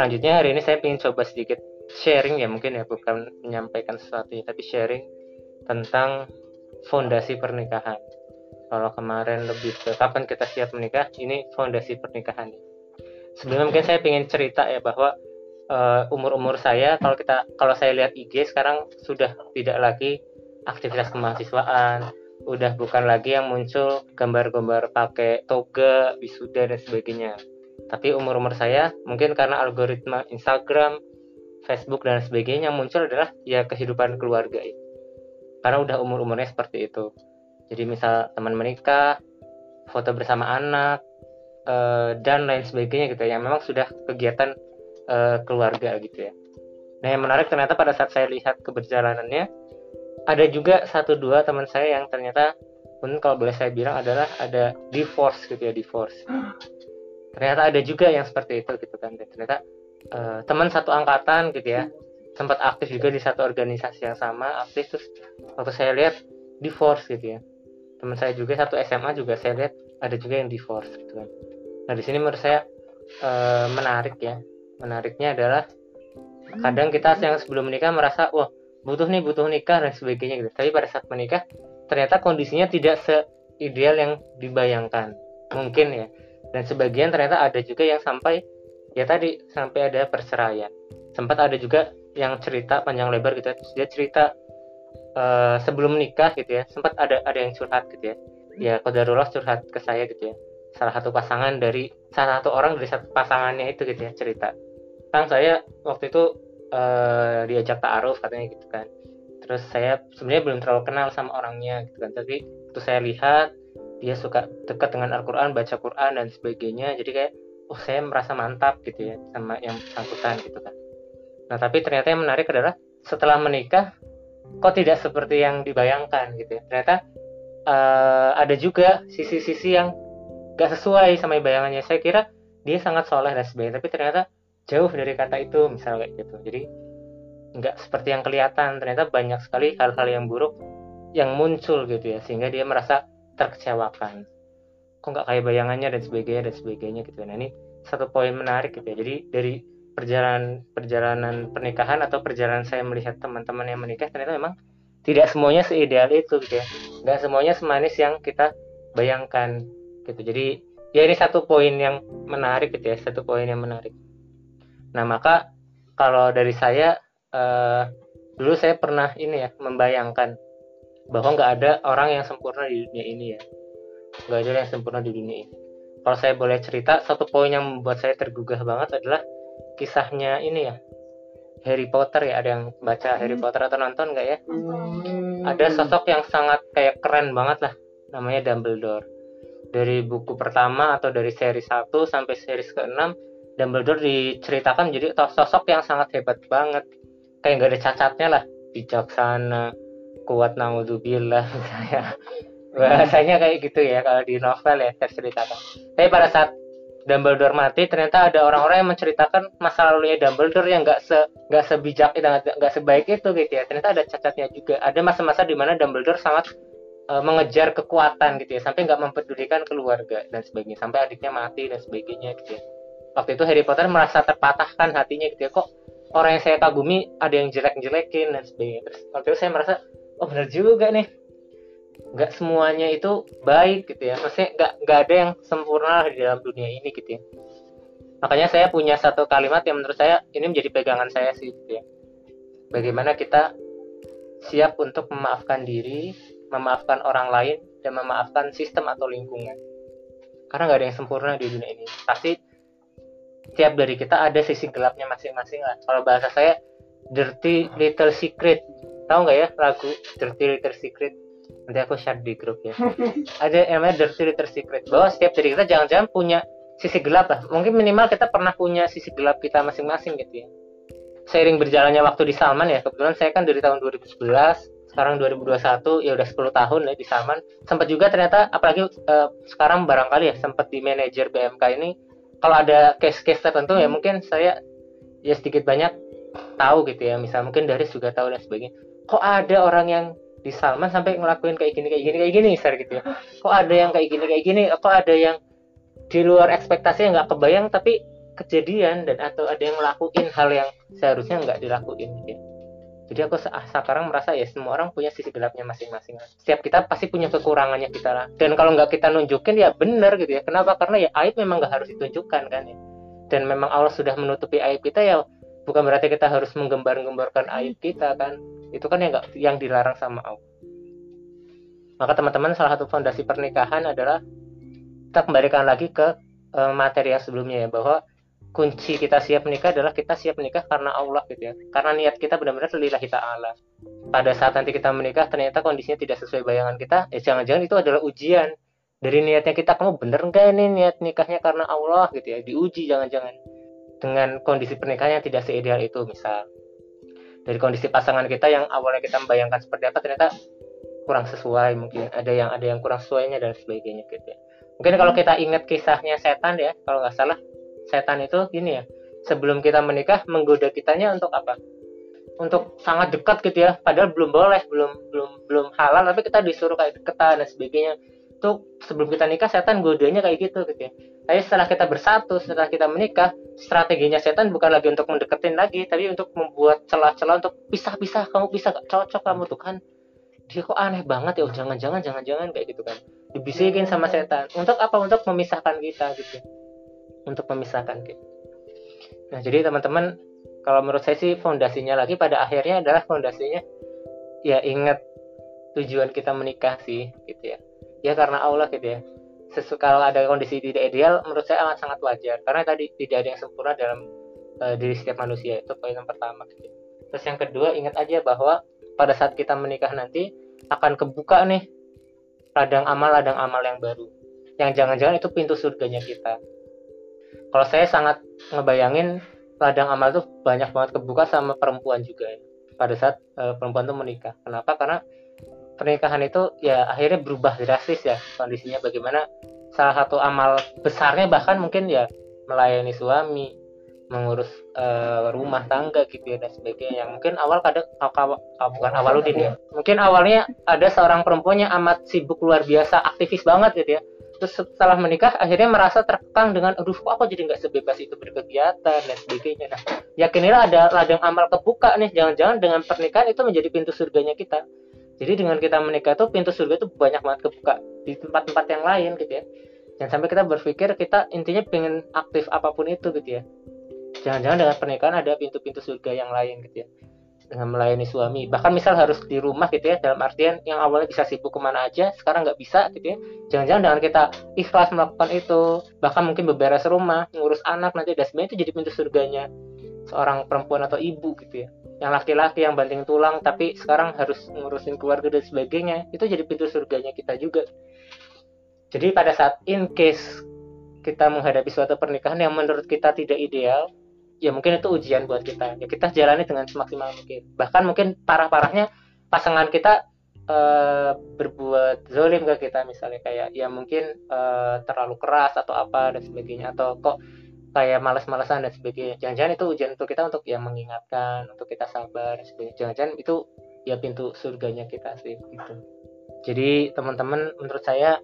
selanjutnya hari ini saya ingin coba sedikit sharing ya mungkin ya bukan menyampaikan sesuatu ya, tapi sharing tentang fondasi pernikahan kalau kemarin lebih ke kapan kita siap menikah ini fondasi pernikahan sebelumnya mungkin saya ingin cerita ya bahwa uh, umur-umur saya kalau kita kalau saya lihat IG sekarang sudah tidak lagi aktivitas kemahasiswaan udah bukan lagi yang muncul gambar-gambar pakai toga, wisuda dan sebagainya. Tapi umur-umur saya mungkin karena algoritma Instagram, Facebook dan sebagainya yang muncul adalah ya kehidupan keluarga itu. Karena udah umur-umurnya seperti itu. Jadi misal teman menikah, foto bersama anak, eh, dan lain sebagainya gitu ya. Yang memang sudah kegiatan eh, keluarga gitu ya. Nah yang menarik ternyata pada saat saya lihat keberjalanannya, ada juga satu dua teman saya yang ternyata pun kalau boleh saya bilang adalah ada divorce gitu ya divorce ternyata ada juga yang seperti itu gitu kan. Ternyata uh, teman satu angkatan gitu ya sempat aktif juga di satu organisasi yang sama aktif. Terus waktu saya lihat divorce gitu ya. Teman saya juga satu SMA juga saya lihat ada juga yang divorce gitu kan. Nah di sini menurut saya uh, menarik ya. Menariknya adalah kadang kita yang sebelum menikah merasa wah butuh nih butuh nikah dan sebagainya gitu. Tapi pada saat menikah ternyata kondisinya tidak seideal yang dibayangkan. Mungkin ya dan sebagian ternyata ada juga yang sampai ya tadi sampai ada perceraian. Sempat ada juga yang cerita panjang lebar gitu ya. Dia cerita uh, sebelum nikah gitu ya. Sempat ada ada yang curhat gitu ya. Ya kodarullah curhat ke saya gitu ya. Salah satu pasangan dari salah satu orang dari satu pasangannya itu gitu ya cerita. Kang saya waktu itu uh, diajak ta'aruf katanya gitu kan. Terus saya sebenarnya belum terlalu kenal sama orangnya gitu kan. Tapi waktu saya lihat dia suka dekat dengan Al-Quran baca Quran dan sebagainya. Jadi kayak oh saya merasa mantap gitu ya sama yang bersangkutan gitu kan. Nah tapi ternyata yang menarik adalah setelah menikah kok tidak seperti yang dibayangkan gitu ya. Ternyata uh, ada juga sisi-sisi yang gak sesuai sama bayangannya. Saya kira dia sangat soleh dan sebagainya tapi ternyata jauh dari kata itu misalnya kayak gitu. Jadi nggak seperti yang kelihatan. Ternyata banyak sekali hal-hal yang buruk yang muncul gitu ya sehingga dia merasa terkecewakan kok nggak kayak bayangannya dan sebagainya dan sebagainya gitu nah ini satu poin menarik gitu ya. Jadi dari perjalanan perjalanan pernikahan atau perjalanan saya melihat teman-teman yang menikah ternyata memang tidak semuanya seideal itu gitu ya. Nggak semuanya semanis yang kita bayangkan gitu. Jadi ya ini satu poin yang menarik gitu ya satu poin yang menarik. Nah maka kalau dari saya uh, dulu saya pernah ini ya membayangkan bahwa nggak ada orang yang sempurna di dunia ini ya nggak ada yang sempurna di dunia ini. Kalau saya boleh cerita satu poin yang membuat saya tergugah banget adalah kisahnya ini ya Harry Potter ya ada yang baca Harry hmm. Potter atau nonton nggak ya? Hmm. Ada sosok yang sangat kayak keren banget lah namanya Dumbledore. Dari buku pertama atau dari seri 1 sampai seri ke-6 Dumbledore diceritakan jadi sosok yang sangat hebat banget kayak nggak ada cacatnya lah bijaksana kuat naudzubillah saya bahasanya kayak gitu ya kalau di novel ya terceritakan. Tapi pada saat Dumbledore mati ternyata ada orang-orang yang menceritakan masa lalunya Dumbledore yang nggak se nggak sebijak nggak sebaik itu gitu ya. Ternyata ada cacatnya juga. Ada masa-masa di mana Dumbledore sangat uh, mengejar kekuatan gitu ya sampai nggak mempedulikan keluarga dan sebagainya sampai adiknya mati dan sebagainya gitu ya. Waktu itu Harry Potter merasa terpatahkan hatinya gitu ya. Kok orang yang saya kagumi ada yang jelek-jelekin dan sebagainya. Terus waktu itu saya merasa oh benar juga nih. Nggak semuanya itu baik gitu ya. Maksudnya nggak nggak ada yang sempurna di dalam dunia ini gitu ya. Makanya saya punya satu kalimat yang menurut saya ini menjadi pegangan saya sih gitu ya. Bagaimana kita siap untuk memaafkan diri memaafkan orang lain dan memaafkan sistem atau lingkungan. Karena nggak ada yang sempurna di dunia ini. Pasti tiap dari kita ada sisi gelapnya masing-masing lah. Kalau bahasa saya dirty little secret tahu nggak ya lagu dirty little secret? Nanti aku share di grup ya. Ada yang namanya dirty little secret. Bahwa setiap dari kita jangan-jangan punya sisi gelap lah. Mungkin minimal kita pernah punya sisi gelap kita masing-masing gitu ya. Seiring berjalannya waktu di Salman ya kebetulan saya kan dari tahun 2011 sekarang 2021 ya udah 10 tahun ya di Salman. Sempat juga ternyata apalagi uh, sekarang barangkali ya sempat di manajer BMK ini kalau ada case-case tertentu ya mungkin saya ya sedikit banyak tahu gitu ya. Misal mungkin dari juga tahu dan sebagainya kok ada orang yang di Salman sampai ngelakuin kayak gini kayak gini kayak gini misal gitu ya kok ada yang kayak gini kayak gini kok ada yang di luar ekspektasi yang nggak kebayang tapi kejadian dan atau ada yang ngelakuin hal yang seharusnya nggak dilakuin gitu. Jadi aku sekarang merasa ya semua orang punya sisi gelapnya masing-masing. Setiap kita pasti punya kekurangannya kita lah. Dan kalau nggak kita nunjukin ya benar gitu ya. Kenapa? Karena ya aib memang nggak harus ditunjukkan kan ya. Dan memang Allah sudah menutupi aib kita ya bukan berarti kita harus menggembar-gemborkan aib kita kan. Itu kan yang gak, yang dilarang sama Allah. Maka teman-teman salah satu fondasi pernikahan adalah kita kembalikan lagi ke uh, materi yang sebelumnya ya bahwa kunci kita siap menikah adalah kita siap menikah karena Allah gitu ya. Karena niat kita benar-benar lillahi ta'ala. Pada saat nanti kita menikah ternyata kondisinya tidak sesuai bayangan kita ya jangan-jangan itu adalah ujian. Dari niatnya kita kamu bener nggak ini niat nikahnya karena Allah? gitu ya. Diuji jangan-jangan dengan kondisi pernikahan yang tidak seideal itu misal dari kondisi pasangan kita yang awalnya kita membayangkan seperti apa ternyata kurang sesuai mungkin. Ada yang ada yang kurang sesuainya dan sebagainya gitu ya. Mungkin kalau kita ingat kisahnya setan ya kalau nggak salah setan itu gini ya sebelum kita menikah menggoda kitanya untuk apa? Untuk sangat dekat gitu ya padahal belum boleh belum belum belum halal tapi kita disuruh kayak deketan dan sebagainya itu sebelum kita nikah setan godanya kayak gitu gitu ya. Tapi setelah kita bersatu setelah kita menikah strateginya setan bukan lagi untuk mendeketin lagi tapi untuk membuat celah-celah untuk pisah-pisah kamu bisa gak cocok kamu tuh kan. Dia kok aneh banget ya oh, jangan-jangan jangan-jangan kayak gitu kan. Dibisikin sama setan. Untuk apa? Untuk memisahkan kita gitu. Untuk memisahkan gitu. Nah, jadi teman-teman kalau menurut saya sih fondasinya lagi pada akhirnya adalah fondasinya ya ingat tujuan kita menikah sih gitu ya. Ya karena Allah gitu ya. Sesu, kalau ada kondisi tidak ideal menurut saya amat sangat wajar. Karena tadi tidak ada yang sempurna dalam uh, diri setiap manusia. Itu poin yang pertama gitu. Terus yang kedua ingat aja bahwa pada saat kita menikah nanti akan kebuka nih ladang amal ladang amal yang baru. Yang jangan-jangan itu pintu surganya kita. Kalau saya sangat ngebayangin ladang amal tuh banyak banget kebuka sama perempuan juga. Ya pada saat e, perempuan tuh menikah. Kenapa? Karena pernikahan itu ya akhirnya berubah drastis ya kondisinya bagaimana salah satu amal besarnya bahkan mungkin ya melayani suami mengurus e, rumah tangga gitu ya dan sebagainya. Yang mungkin awal kadang bukan awal udin ya. Mungkin awalnya ada seorang perempuan yang amat sibuk luar biasa aktivis banget gitu ya. Terus setelah menikah akhirnya merasa terkekang dengan aduh kok aku jadi nggak sebebas itu berkegiatan dan sebagainya. Nah yakinilah ada ladang amal kebuka nih. Jangan-jangan dengan pernikahan itu menjadi pintu surganya kita jadi dengan kita menikah tuh pintu surga itu banyak banget kebuka di tempat-tempat yang lain gitu ya. Jangan sampai kita berpikir kita intinya pengen aktif apa pun itu gitu ya. Jangan-jangan dengan pernikahan ada pintu-pintu surga yang lain gitu ya. Dengan melayani suami. Bahkan misal harus di rumah gitu ya dalam artian yang awalnya bisa sibuk ke mana aja sekarang nggak bisa gitu ya. Jangan-jangan dengan kita ikhlas melakukan itu bahkan mungkin beberes rumah ngurus anak nanti dan sebenarnya itu jadi pintu surganya seorang perempuan atau ibu gitu ya yang laki-laki yang banting tulang tapi sekarang harus ngurusin keluarga dan sebagainya itu jadi pintu surganya kita juga. Jadi pada saat in case kita menghadapi suatu pernikahan yang menurut kita tidak ideal ya mungkin itu ujian buat kita. Ya kita jalani dengan semaksimal mungkin. Bahkan mungkin parah-parahnya pasangan kita uh, berbuat zolim ke kita. Misalnya kayak ya mungkin uh, terlalu keras atau apa dan sebagainya. Atau kok kayak males-malesan dan sebagainya. Jangan-jangan itu ujian untuk kita untuk ya mengingatkan untuk kita sabar dan sebagainya. Jangan-jangan itu ya pintu surganya kita sih gitu. Jadi teman-teman menurut saya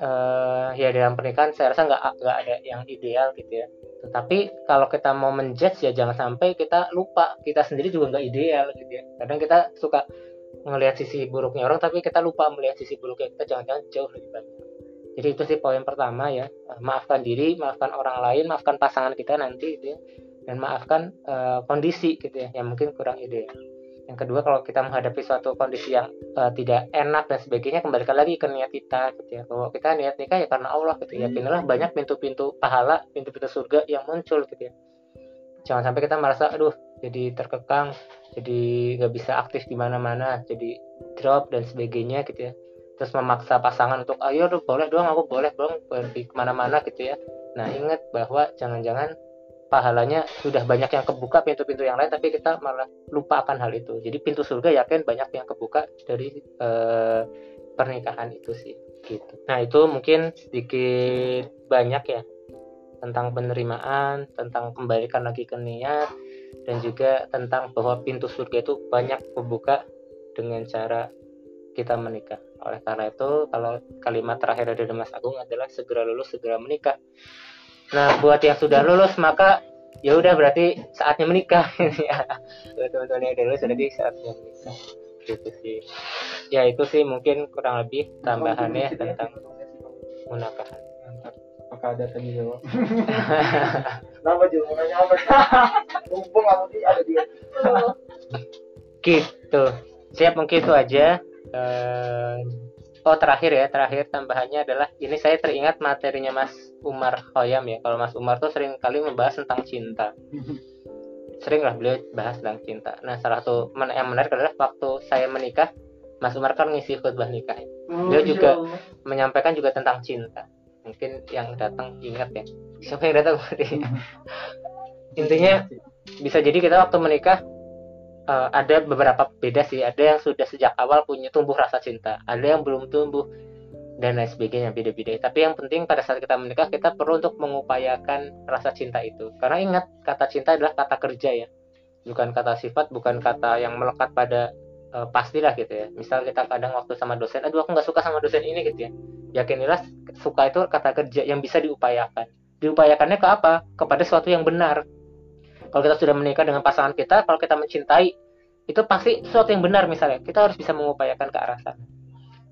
uh, ya dalam pernikahan saya rasa nggak nggak ada yang ideal gitu ya. Tetapi kalau kita mau menjudge ya jangan sampai kita lupa kita sendiri juga nggak ideal gitu ya. Kadang kita suka melihat sisi buruknya orang tapi kita lupa melihat sisi buruknya kita jangan-jangan jauh lebih banyak jadi itu sih poin pertama ya. Maafkan diri maafkan orang lain maafkan pasangan kita nanti gitu ya. Dan maafkan uh, kondisi gitu ya yang mungkin kurang ideal yang kedua kalau kita menghadapi suatu kondisi yang uh, tidak enak dan sebagainya kembalikan lagi ke niat kita gitu ya. Bahwa kita niat nikah ya karena Allah gitu ya. Inilah banyak pintu-pintu pahala pintu-pintu surga yang muncul gitu ya. Jangan sampai kita merasa aduh jadi terkekang jadi nggak bisa aktif di mana-mana jadi drop dan sebagainya gitu ya terus memaksa pasangan untuk ayo tuh boleh doang aku boleh dong pergi ke mana-mana gitu ya. Nah ingat bahwa jangan-jangan pahalanya sudah banyak yang kebuka pintu-pintu yang lain tapi kita malah lupa akan hal itu. Jadi pintu surga yakin banyak yang kebuka dari uh, pernikahan itu sih gitu. Nah itu mungkin sedikit banyak ya tentang penerimaan tentang kembalikan lagi ke niat dan juga tentang bahwa pintu surga itu banyak kebuka dengan cara kita menikah oleh karena itu kalau kalimat terakhir dari Mas Agung adalah segera lulus segera menikah. Nah buat yang sudah lulus maka ya udah berarti saatnya menikah. Ya buat teman-teman yang udah lulus berarti saatnya menikah. Gitu sih. Ya itu sih mungkin kurang lebih tambahannya tentang munakahan apakah ada tanya jawab? Kenapa juga nanya apa mumpung di ada dia gitu. Siap mungkin itu aja Oh terakhir ya terakhir tambahannya adalah ini saya teringat materinya Mas Umar Khoyam ya. Kalau Mas Umar tuh sering kali membahas tentang cinta. Sering lah beliau bahas tentang cinta. Nah salah satu men- yang menarik adalah waktu saya menikah Mas Umar kan ngisi khutbah nikah. Ya. Beliau juga menyampaikan juga tentang cinta. Mungkin yang datang ingat ya. Siapa yang datang? Intinya bisa jadi kita waktu menikah eh, ada beberapa beda sih. Ada yang sudah sejak awal punya tumbuh rasa cinta. Ada yang belum tumbuh. Dan lain sebagainya beda-beda. Tapi yang penting pada saat kita menikah kita perlu untuk mengupayakan rasa cinta itu. Karena ingat kata cinta adalah kata kerja ya. Bukan kata sifat bukan kata yang melekat pada eh, pastilah gitu ya. Misal kita kadang waktu sama dosen aduh aku nggak suka sama dosen ini gitu ya. Yakinilah suka itu kata kerja yang bisa diupayakan. Diupayakannya ke apa? Kepada sesuatu yang benar kalau kita sudah menikah dengan pasangan kita kalau kita mencintai itu pasti sesuatu yang benar misalnya. Kita harus bisa mengupayakan ke arah sana.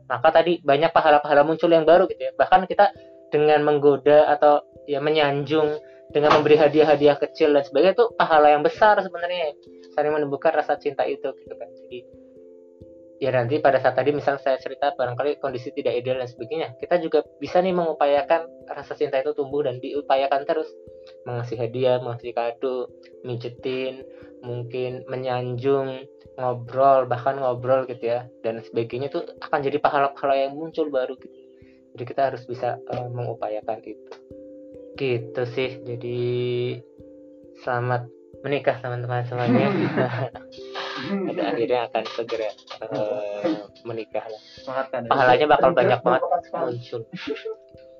Maka tadi banyak pahala-pahala muncul yang baru gitu ya. Bahkan kita dengan menggoda atau ya menyanjung dengan memberi hadiah-hadiah kecil dan sebagainya itu pahala yang besar sebenarnya. Saling menumbuhkan rasa cinta itu gitu kan. Jadi ya nanti pada saat tadi misalnya saya cerita barangkali kondisi tidak ideal dan sebagainya kita juga bisa nih mengupayakan rasa cinta itu tumbuh dan diupayakan terus. Mengasih hadiah mengasih kado mijetin mungkin menyanjung ngobrol bahkan ngobrol gitu ya. Dan sebagainya itu akan jadi pahala-pahala yang muncul baru gitu. Jadi kita harus bisa eh, mengupayakan itu. Gitu sih. Jadi selamat menikah teman-teman semuanya pada akhirnya akan segera eh, menikah lah. kan pahalanya bakal banyak banget muncul.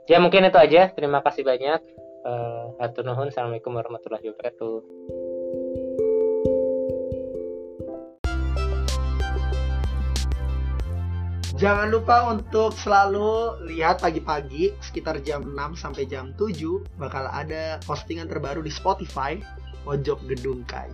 Ya mungkin itu aja. Terima kasih banyak. Eh, Atur nuhun. Assalamualaikum warahmatullahi wabarakatuh. Jangan lupa untuk selalu lihat pagi-pagi sekitar jam 6 sampai jam 7 bakal ada postingan terbaru di Spotify Pojok Gedung Kai.